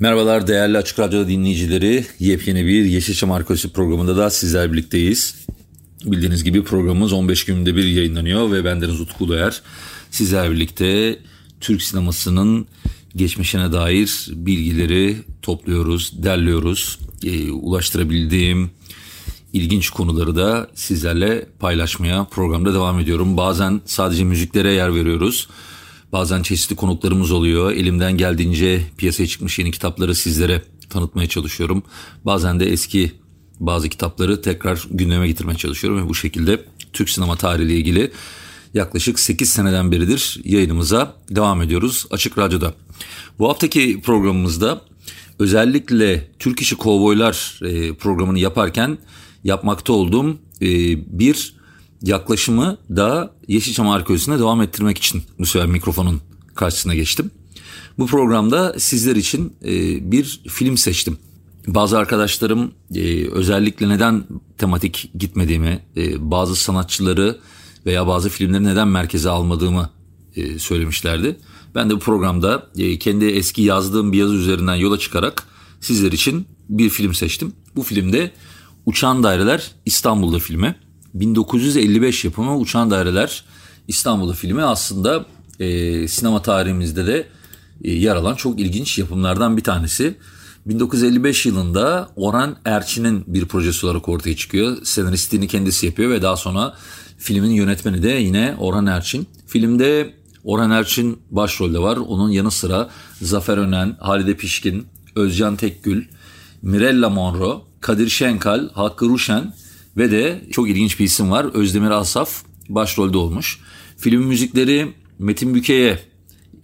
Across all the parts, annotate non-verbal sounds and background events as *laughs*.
Merhabalar değerli Açık Radyo dinleyicileri. Yepyeni bir Yeşilçam Arkeolojisi programında da sizler birlikteyiz. Bildiğiniz gibi programımız 15 günde bir yayınlanıyor ve bendeniz Utku Uluer. Sizler birlikte Türk sinemasının geçmişine dair bilgileri topluyoruz, derliyoruz. E, ulaştırabildiğim ilginç konuları da sizlerle paylaşmaya programda devam ediyorum. Bazen sadece müziklere yer veriyoruz. Bazen çeşitli konuklarımız oluyor. Elimden geldiğince piyasaya çıkmış yeni kitapları sizlere tanıtmaya çalışıyorum. Bazen de eski bazı kitapları tekrar gündeme getirmeye çalışıyorum ve bu şekilde Türk sinema tarihiyle ilgili yaklaşık 8 seneden beridir yayınımıza devam ediyoruz Açık Radyo'da. Bu haftaki programımızda özellikle Türk İşi Kovboylar e, programını yaparken yapmakta olduğum e, bir yaklaşımı da Yeşilçam Arkeolojisi'ne devam ettirmek için bu sefer mikrofonun karşısına geçtim. Bu programda sizler için e, bir film seçtim. Bazı arkadaşlarım özellikle neden tematik gitmediğimi, bazı sanatçıları veya bazı filmleri neden merkeze almadığımı söylemişlerdi. Ben de bu programda kendi eski yazdığım bir yazı üzerinden yola çıkarak sizler için bir film seçtim. Bu filmde Uçan Daireler İstanbul'da filmi. 1955 yapımı Uçan Daireler İstanbul'da filmi aslında e, sinema tarihimizde de e, yer alan çok ilginç yapımlardan bir tanesi. 1955 yılında Orhan Erçin'in bir projesi olarak ortaya çıkıyor. Senaristliğini kendisi yapıyor ve daha sonra filmin yönetmeni de yine Orhan Erçin. Filmde Orhan Erçin başrolde var. Onun yanı sıra Zafer Önen, Halide Pişkin, Özcan Tekgül, Mirella Monroe, Kadir Şenkal, Hakkı Ruşen ve de çok ilginç bir isim var. Özdemir Asaf başrolde olmuş. Film müzikleri Metin Büke'ye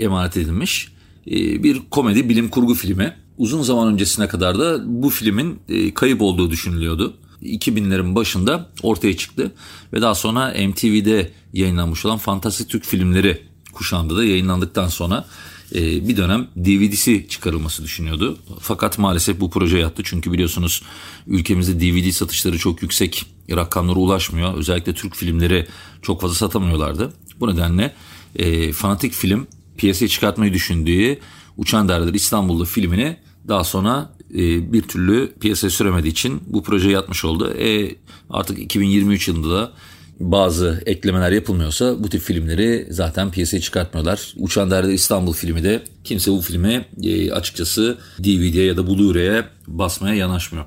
emanet edilmiş. Ee, bir komedi bilim kurgu filmi. Uzun zaman öncesine kadar da bu filmin e, kayıp olduğu düşünülüyordu. 2000'lerin başında ortaya çıktı ve daha sonra MTV'de yayınlanmış olan Fantastik Türk filmleri kuşağında da yayınlandıktan sonra e, bir dönem DVD'si çıkarılması düşünüyordu. Fakat maalesef bu proje yattı çünkü biliyorsunuz ülkemizde DVD satışları çok yüksek rakamlara ulaşmıyor. Özellikle Türk filmleri çok fazla satamıyorlardı. Bu nedenle e, fanatik film piyasaya çıkartmayı düşündüğü Uçan Derler İstanbul'da filmini daha sonra e, bir türlü piyasaya süremediği için bu proje yatmış oldu. E, artık 2023 yılında da bazı eklemeler yapılmıyorsa bu tip filmleri zaten piyasaya çıkartmıyorlar. Uçan Derde İstanbul filmi de kimse bu filmi e, açıkçası DVD'ye ya da Blu-ray'e basmaya yanaşmıyor.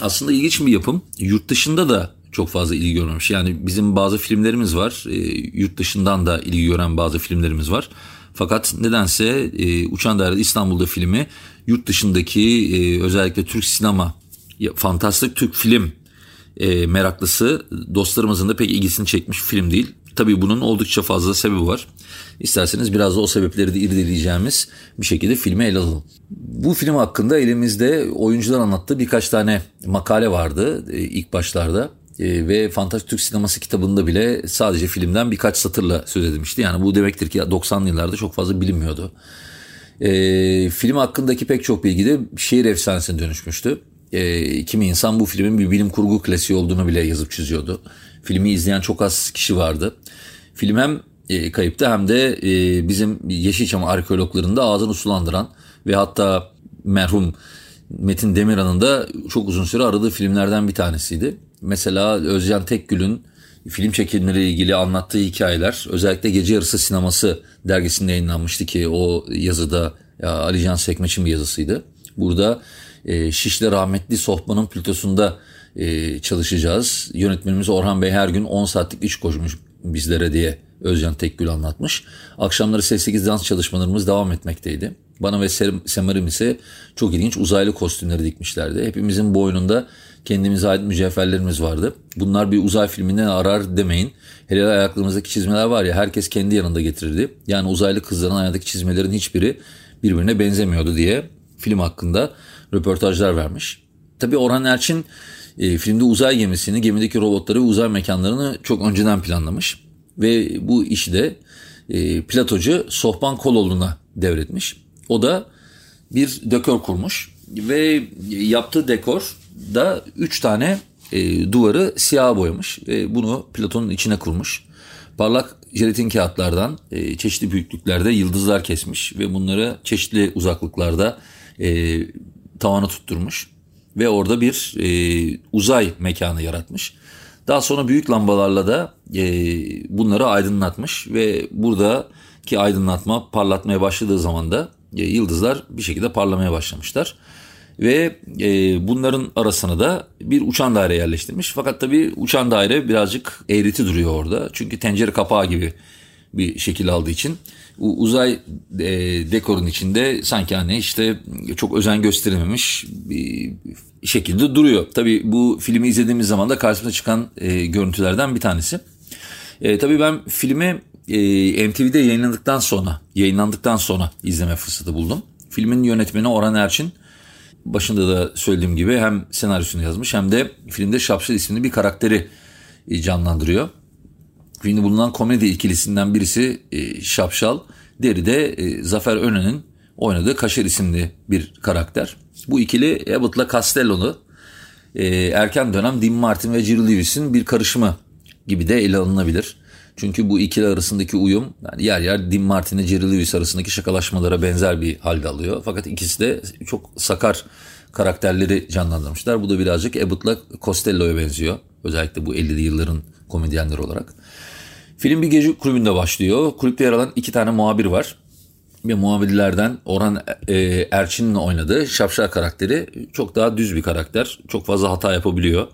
Aslında ilginç bir yapım. Yurt dışında da çok fazla ilgi görmemiş. Yani bizim bazı filmlerimiz var. E, yurt dışından da ilgi gören bazı filmlerimiz var. Fakat nedense e, Uçan Daire İstanbul'da filmi yurt dışındaki özellikle Türk sinema, fantastik Türk film e, meraklısı dostlarımızın da pek ilgisini çekmiş film değil. Tabii bunun oldukça fazla sebebi var. İsterseniz biraz da o sebepleri de irdeleyeceğimiz bir şekilde filmi ele alalım. Bu film hakkında elimizde oyuncular anlattığı birkaç tane makale vardı e, ilk başlarda. E, ve Fantastik Türk Sineması kitabında bile sadece filmden birkaç satırla söz edilmişti. Yani bu demektir ki 90'lı yıllarda çok fazla bilinmiyordu. E, film hakkındaki pek çok bilgi de şehir efsanesine dönüşmüştü e, kimi insan bu filmin bir bilim kurgu klasiği olduğunu bile yazıp çiziyordu. Filmi izleyen çok az kişi vardı. Film hem e, kayıptı hem de e, bizim Yeşilçam arkeologlarında ağzını sulandıran ve hatta merhum Metin Demirhan'ın da çok uzun süre aradığı filmlerden bir tanesiydi. Mesela Özcan Tekgül'ün film çekimleriyle ilgili anlattığı hikayeler özellikle Gece Yarısı Sineması dergisinde yayınlanmıştı ki o yazıda ya, Ali Can Sekmeç'in bir yazısıydı. Burada e, Şişli Rahmetli Sohba'nın plütosunda e, çalışacağız. Yönetmenimiz Orhan Bey her gün 10 saatlik iş koşmuş bizlere diye Özcan Tekgül anlatmış. Akşamları ses 8 dans çalışmalarımız devam etmekteydi. Bana ve Semarim ise çok ilginç uzaylı kostümleri dikmişlerdi. Hepimizin boynunda kendimize ait mücevherlerimiz vardı. Bunlar bir uzay filminden arar demeyin. Hele ayaklarımızdaki çizmeler var ya herkes kendi yanında getirirdi. Yani uzaylı kızların ayağındaki çizmelerin hiçbiri birbirine benzemiyordu diye film hakkında röportajlar vermiş. Tabii Orhan Erçin e, filmde uzay gemisini, gemideki robotları ve uzay mekanlarını çok önceden planlamış. Ve bu işi de e, platocu Sohban Koloğlu'na devretmiş. O da bir dekor kurmuş ve yaptığı dekor da üç tane e, duvarı siyah boyamış ve bunu Platon'un içine kurmuş. Parlak jelatin kağıtlardan e, çeşitli büyüklüklerde yıldızlar kesmiş ve bunları çeşitli uzaklıklarda e, tavana tutturmuş ve orada bir e, uzay mekanı yaratmış. Daha sonra büyük lambalarla da e, bunları aydınlatmış ve buradaki aydınlatma parlatmaya başladığı zaman da e, yıldızlar bir şekilde parlamaya başlamışlar. Ve e, bunların arasına da bir uçan daire yerleştirmiş. Fakat tabii uçan daire birazcık eğriti duruyor orada. Çünkü tencere kapağı gibi bir şekil aldığı için uzay e, dekorun içinde sanki hani işte çok özen gösterilmemiş bir şekilde duruyor. Tabii bu filmi izlediğimiz zaman da karşımıza çıkan e, görüntülerden bir tanesi. E, tabii ben filmi e, MTV'de yayınlandıktan sonra yayınlandıktan sonra izleme fırsatı buldum. Filmin yönetmeni Orhan Erçin başında da söylediğim gibi hem senaryosunu yazmış hem de filmde Şapşal isimli bir karakteri e, canlandırıyor. Filmde bulunan komedi ikilisinden birisi e, Şapşal. Diğeri de e, Zafer Önen'in oynadığı Kaşer isimli bir karakter. Bu ikili Abbott'la Castello'lu e, erken dönem Dean Martin ve Jerry Lewis'in bir karışımı gibi de ele alınabilir. Çünkü bu ikili arasındaki uyum yani yer yer Dean Martin ile Jerry Lewis arasındaki şakalaşmalara benzer bir halde alıyor. Fakat ikisi de çok sakar karakterleri canlandırmışlar. Bu da birazcık Abbott'la Costello'ya benziyor. Özellikle bu 50'li yılların komedyenleri olarak. Film bir gece kulübünde başlıyor. Kulüpte yer alan iki tane muhabir var. Ve muhabirlerden Orhan e, Erçin'in oynadığı Şapşal karakteri çok daha düz bir karakter. Çok fazla hata yapabiliyor.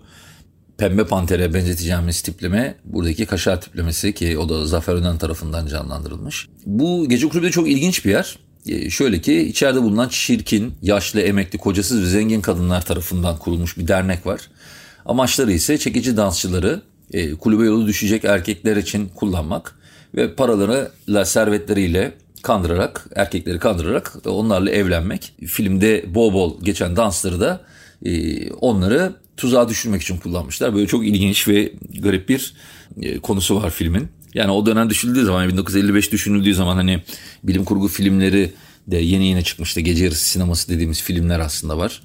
Pembe Panter'e benzeteceğimiz tipleme buradaki kaşar tiplemesi ki o da Zafer Önen tarafından canlandırılmış. Bu gece kulübü de çok ilginç bir yer. E, şöyle ki içeride bulunan çirkin, yaşlı, emekli, kocasız ve zengin kadınlar tarafından kurulmuş bir dernek var. Amaçları ise çekici dansçıları e, kulübe yolu düşecek erkekler için kullanmak ve paralarıyla servetleriyle kandırarak erkekleri kandırarak onlarla evlenmek. Filmde bol bol geçen dansları da e, onları tuzağa düşürmek için kullanmışlar. Böyle çok ilginç ve garip bir e, konusu var filmin. Yani o dönem düşünüldüğü zaman 1955 düşünüldüğü zaman hani bilim kurgu filmleri de yeni yeni çıkmıştı. Gece yarısı sineması dediğimiz filmler aslında var.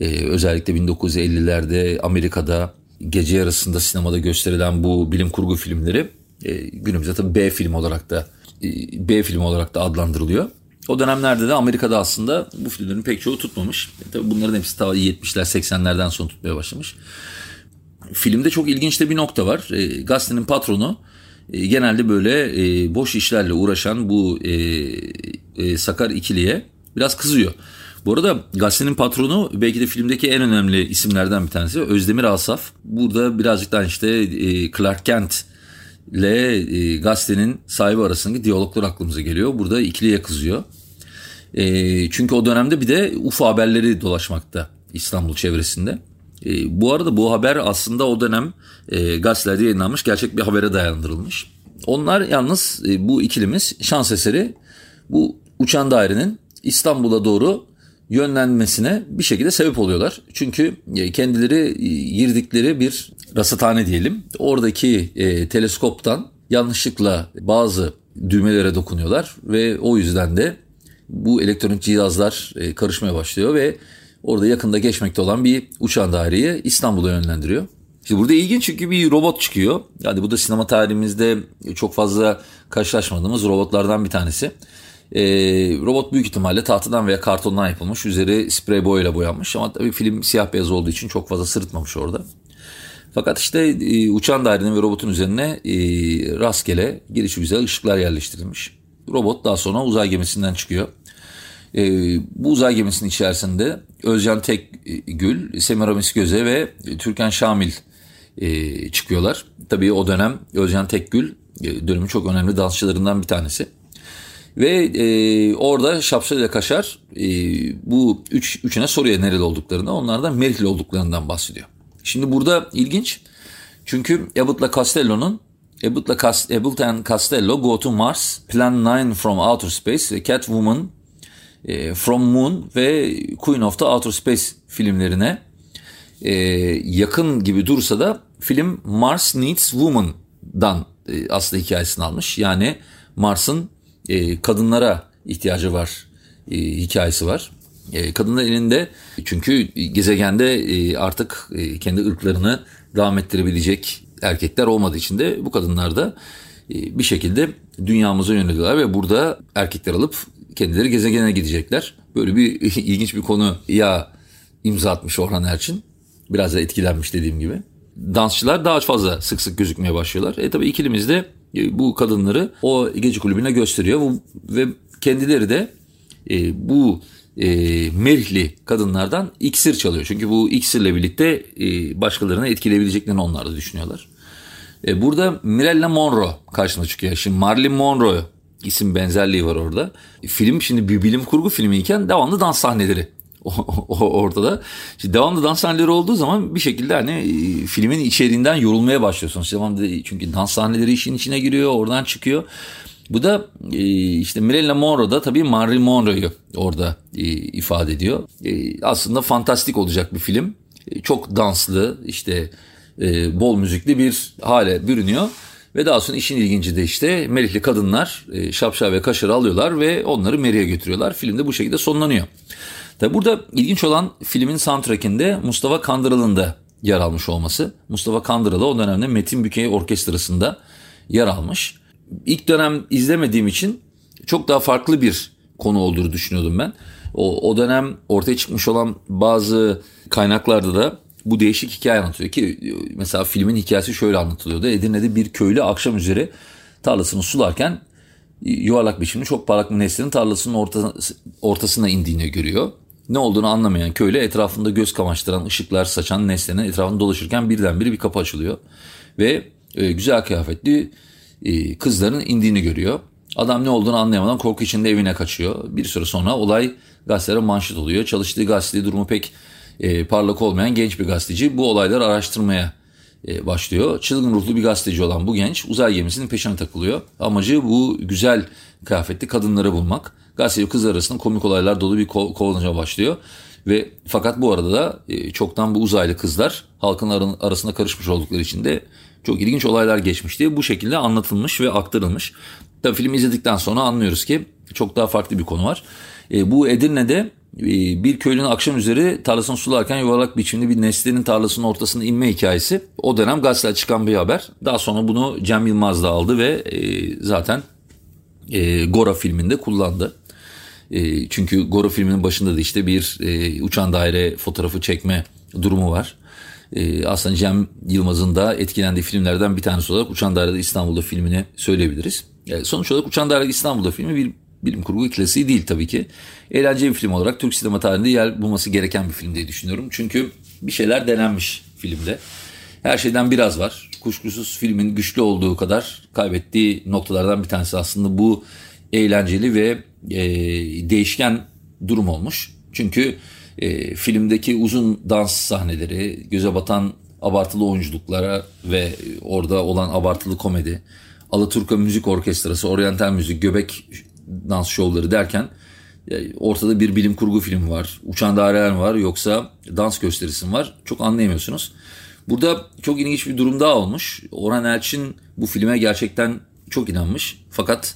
Ee, özellikle 1950'lerde Amerika'da gece yarısında sinemada gösterilen bu bilim kurgu filmleri e, günümüzde tabii B film olarak da e, B film olarak da adlandırılıyor. O dönemlerde de Amerika'da aslında bu filmlerin pek çoğu tutmamış. E, tabii bunların hepsi ta 70'ler 80'lerden sonra tutmaya başlamış. Filmde çok ilginç de bir nokta var. E, gazetenin patronu e, genelde böyle e, boş işlerle uğraşan bu e, e, Sakar ikiliye biraz kızıyor. Bu arada gazetenin patronu belki de filmdeki en önemli isimlerden bir tanesi Özdemir Asaf. Burada birazcık daha işte e, Clark Kent ile e, gazetenin sahibi arasındaki diyaloglar aklımıza geliyor. Burada ikiliye kızıyor. E, çünkü o dönemde bir de UFO haberleri dolaşmakta İstanbul çevresinde. E, bu arada bu haber aslında o dönem e, gazetelerde yayınlanmış gerçek bir habere dayandırılmış. Onlar yalnız bu ikilimiz şans eseri bu uçan dairenin İstanbul'a doğru yönlenmesine bir şekilde sebep oluyorlar. Çünkü e, kendileri girdikleri bir rasathane diyelim. Oradaki e, teleskoptan yanlışlıkla bazı düğmelere dokunuyorlar ve o yüzden de bu elektronik cihazlar e, karışmaya başlıyor ve orada yakında geçmekte olan bir uçan daireyi İstanbul'a yönlendiriyor. Şimdi burada ilginç çünkü bir robot çıkıyor. Yani bu da sinema tarihimizde çok fazla karşılaşmadığımız robotlardan bir tanesi. E, robot büyük ihtimalle tahtadan veya kartondan yapılmış. Üzeri sprey boyayla boyanmış ama tabii film siyah beyaz olduğu için çok fazla sırıtmamış orada. Fakat işte e, uçan dairenin ve robotun üzerine e, rastgele gelişi güzel ışıklar yerleştirilmiş. Robot daha sonra uzay gemisinden çıkıyor. E, bu uzay gemisinin içerisinde Özcan Tekgül, Semiramis Göze ve Türkan Şamil e, çıkıyorlar. Tabii o dönem Özcan Tekgül e, dönemin çok önemli dansçılarından bir tanesi. Ve e, orada Şapşal ile Kaşar e, bu üç, üçüne soruyor nereli olduklarını. Onlardan Merihli olduklarından bahsediyor. Şimdi burada ilginç. Çünkü Abbott'la Costello'nun Abbott'la Cast Abbott and Costello Go to Mars, Plan 9 from Outer Space ve Catwoman e, From Moon ve Queen of the Outer Space filmlerine e, yakın gibi dursa da film Mars Needs Woman'dan e, aslında hikayesini almış. Yani Mars'ın e, kadınlara ihtiyacı var e, hikayesi var. E, kadınlar elinde çünkü gezegende e, artık e, kendi ırklarını devam ettirebilecek erkekler olmadığı için de bu kadınlar da e, bir şekilde dünyamıza yöneliyorlar ve burada erkekler alıp kendileri gezegene gidecekler. Böyle bir *laughs* ilginç bir konu ya imza atmış Orhan Erçin. Biraz da etkilenmiş dediğim gibi. Dansçılar daha fazla sık sık gözükmeye başlıyorlar. E tabi ikilimiz de bu kadınları o gece kulübüne gösteriyor ve kendileri de e, bu e, merihli kadınlardan iksir çalıyor. Çünkü bu iksirle birlikte e, başkalarını etkileyebileceklerini onlar da düşünüyorlar. E, burada Mirella Monroe karşına çıkıyor. Şimdi Marilyn Monroe isim benzerliği var orada. Film şimdi bir bilim kurgu filmiyken devamlı dans sahneleri *laughs* ortada. Şimdi devamlı dans sahneleri olduğu zaman bir şekilde hani e, filmin içeriğinden yorulmaya başlıyorsunuz. Devamlı çünkü dans sahneleri işin içine giriyor, oradan çıkıyor. Bu da e, işte Marilyn Monroe da tabii Marilyn Monroe'yu orada e, ifade ediyor. Aslında fantastik olacak bir film. Çok danslı, işte bol müzikli bir hale bürünüyor. Ve daha sonra işin ilginci de işte Merihli kadınlar şapşal ve kaşarı alıyorlar ve onları Merih'e götürüyorlar. Film de bu şekilde sonlanıyor. Tabi burada ilginç olan filmin soundtrackinde Mustafa Kandıral'ın da yer almış olması. Mustafa Kandıralı o dönemde Metin Bükey Orkestrası'nda yer almış. İlk dönem izlemediğim için çok daha farklı bir konu olduğunu düşünüyordum ben. O, o dönem ortaya çıkmış olan bazı kaynaklarda da bu değişik hikaye anlatıyor ki mesela filmin hikayesi şöyle anlatılıyordu. Edirne'de bir köylü akşam üzeri tarlasını sularken yuvarlak biçimli çok parlak bir nesnenin tarlasının orta, ortasına indiğini görüyor. Ne olduğunu anlamayan köylü etrafında göz kamaştıran ışıklar saçan nesnenin etrafında dolaşırken birdenbire bir kapı açılıyor. Ve e, güzel kıyafetli e, kızların indiğini görüyor. Adam ne olduğunu anlayamadan korku içinde evine kaçıyor. Bir süre sonra olay gazetelere manşet oluyor. Çalıştığı gazetede durumu pek e, parlak olmayan genç bir gazeteci bu olayları araştırmaya e, başlıyor. Çılgın ruhlu bir gazeteci olan bu genç uzay gemisinin peşine takılıyor. Amacı bu güzel kıyafetli kadınları bulmak. Gazeteci kız arasında komik olaylar dolu bir ko- kovalınca başlıyor. Ve fakat bu arada da e, çoktan bu uzaylı kızlar halkın arasında karışmış oldukları için de çok ilginç olaylar geçmişti. Bu şekilde anlatılmış ve aktarılmış. Tabii film izledikten sonra anlıyoruz ki çok daha farklı bir konu var. E, bu Edirne'de ee, bir köylünün akşam üzeri tarlasını sularken yuvarlak biçimli bir nesnenin tarlasının ortasına inme hikayesi. O dönem gazetede çıkan bir haber. Daha sonra bunu Cem Yılmaz da aldı ve e, zaten e, Gora filminde kullandı. E, çünkü Gora filminin başında da işte bir uçan daire fotoğrafı çekme durumu var. aslında Cem Yılmaz'ın da etkilendiği filmlerden bir tanesi olarak Uçan Dairede İstanbul'da filmini söyleyebiliriz. sonuç olarak Uçan Dairede İstanbul'da filmi bir bilim kurgu klasiği değil tabii ki. Eğlenceli bir film olarak Türk sinema tarihinde yer bulması gereken bir film diye düşünüyorum. Çünkü bir şeyler denenmiş filmde. Her şeyden biraz var. Kuşkusuz filmin güçlü olduğu kadar kaybettiği noktalardan bir tanesi aslında bu eğlenceli ve e, değişken durum olmuş. Çünkü e, filmdeki uzun dans sahneleri, göze batan abartılı oyunculuklara ve orada olan abartılı komedi, Alaturka Müzik Orkestrası, Oriental Müzik, Göbek dans şovları derken e, ortada bir bilim kurgu film var. Uçan daireler var yoksa dans gösterisi var? Çok anlayamıyorsunuz. Burada çok ilginç bir durum daha olmuş. Orhan Elçin bu filme gerçekten çok inanmış. Fakat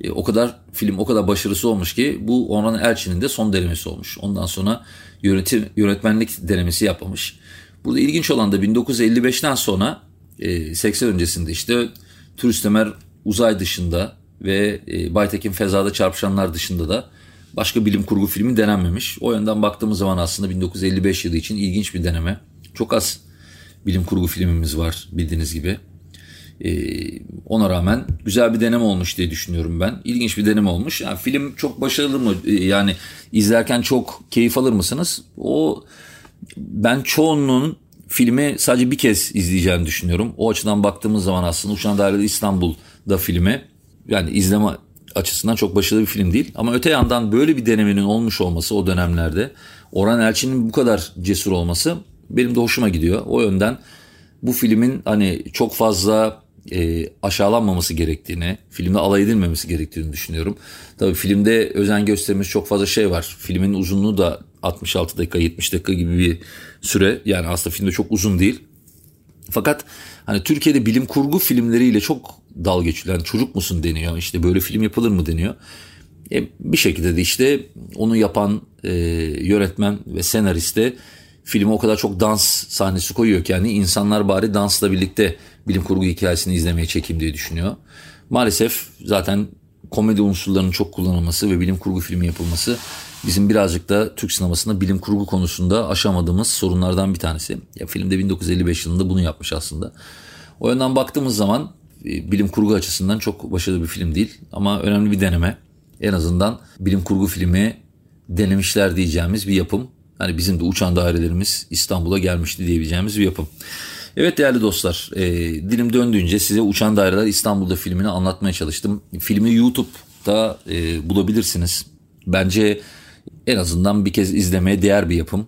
e, o kadar film o kadar başarısı olmuş ki bu Orhan Elçin'in de son denemesi olmuş. Ondan sonra yönetim yönetmenlik denemesi yapmamış. Burada ilginç olan da 1955'ten sonra e, 80 öncesinde işte Turist Ömer uzay dışında ve e, Baytekin Feza'da çarpışanlar dışında da başka bilim kurgu filmi denenmemiş. O yönden baktığımız zaman aslında 1955 yılı için ilginç bir deneme. Çok az bilim kurgu filmimiz var bildiğiniz gibi. Ee, ona rağmen güzel bir deneme olmuş diye düşünüyorum ben. İlginç bir deneme olmuş. Yani film çok başarılı mı? Ee, yani izlerken çok keyif alır mısınız? O ben çoğunluğun filmi sadece bir kez izleyeceğini düşünüyorum. O açıdan baktığımız zaman aslında Uçan Dairede İstanbul'da filmi yani izleme açısından çok başarılı bir film değil. Ama öte yandan böyle bir denemenin olmuş olması o dönemlerde Orhan Elçin'in bu kadar cesur olması benim de hoşuma gidiyor. O yönden bu filmin hani çok fazla e, aşağılanmaması gerektiğini, filmde alay edilmemesi gerektiğini düşünüyorum. Tabii filmde özen göstermiş çok fazla şey var. Filmin uzunluğu da 66 dakika, 70 dakika gibi bir süre. Yani aslında filmde çok uzun değil. Fakat hani Türkiye'de bilim kurgu filmleriyle çok dal geçilen yani çocuk musun deniyor. İşte böyle film yapılır mı deniyor. E, bir şekilde de işte onu yapan e, yönetmen ve senariste filme o kadar çok dans sahnesi koyuyor ki yani insanlar bari dansla birlikte bilim kurgu hikayesini izlemeye çekim diye düşünüyor. Maalesef zaten komedi unsurlarının çok kullanılması ve bilim kurgu filmi yapılması bizim birazcık da Türk sinemasında bilim kurgu konusunda aşamadığımız sorunlardan bir tanesi. Ya filmde 1955 yılında bunu yapmış aslında. O yönden baktığımız zaman e, bilim kurgu açısından çok başarılı bir film değil ama önemli bir deneme. En azından bilim kurgu filmi denemişler diyeceğimiz bir yapım. Hani bizim de uçan dairelerimiz İstanbul'a gelmişti diyebileceğimiz bir yapım. Evet değerli dostlar, e, dilim döndüğünce size Uçan Daireler İstanbul'da filmini anlatmaya çalıştım. Filmi YouTube'da e, bulabilirsiniz. Bence en azından bir kez izlemeye değer bir yapım.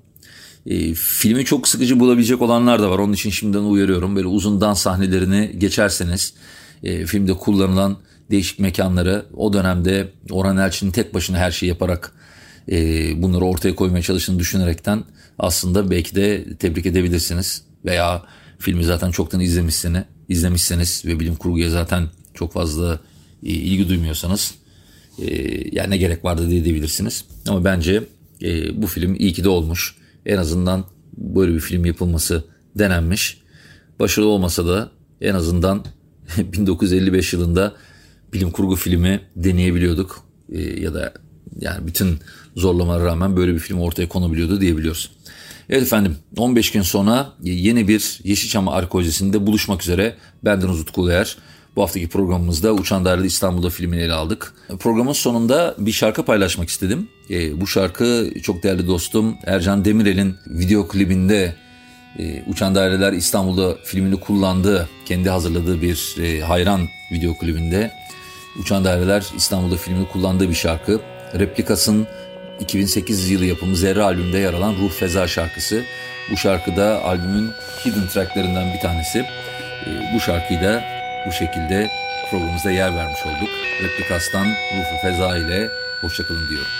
E, filmi çok sıkıcı bulabilecek olanlar da var. Onun için şimdiden uyarıyorum. Böyle uzun dans sahnelerini geçerseniz e, filmde kullanılan değişik mekanları o dönemde Orhan Elçin'in tek başına her şeyi yaparak e, bunları ortaya koymaya çalıştığını düşünerekten aslında belki de tebrik edebilirsiniz. Veya filmi zaten çoktan izlemişsiniz, izlemişseniz ve bilim kurguya zaten çok fazla e, ilgi duymuyorsanız e, yani ne gerek vardı diye diyebilirsiniz. Ama bence e, bu film iyi ki de olmuş. En azından böyle bir film yapılması denenmiş. Başarılı olmasa da en azından *laughs* 1955 yılında bilim kurgu filmi deneyebiliyorduk. E, ya da yani bütün zorlamalara rağmen böyle bir film ortaya konabiliyordu diyebiliyoruz. Evet efendim 15 gün sonra yeni bir Yeşilçam arkeolojisinde buluşmak üzere. Benden Uzut Kuluyer. Bu haftaki programımızda Uçan Daireli İstanbul'da filmini ele aldık. Programın sonunda bir şarkı paylaşmak istedim. E, bu şarkı çok değerli dostum Ercan Demirel'in video klibinde e, Uçan Daireler İstanbul'da filmini kullandığı, kendi hazırladığı bir e, hayran video klibinde Uçan Daireler İstanbul'da filmini kullandığı bir şarkı. Replikas'ın 2008 yılı yapımı Zerre albümünde yer alan Ruh Feza şarkısı. Bu şarkı da albümün hidden tracklerinden bir tanesi. E, bu şarkıyı da bu şekilde programımızda yer vermiş olduk. Replikas'tan Ruh Feza ile hoşçakalın diyorum.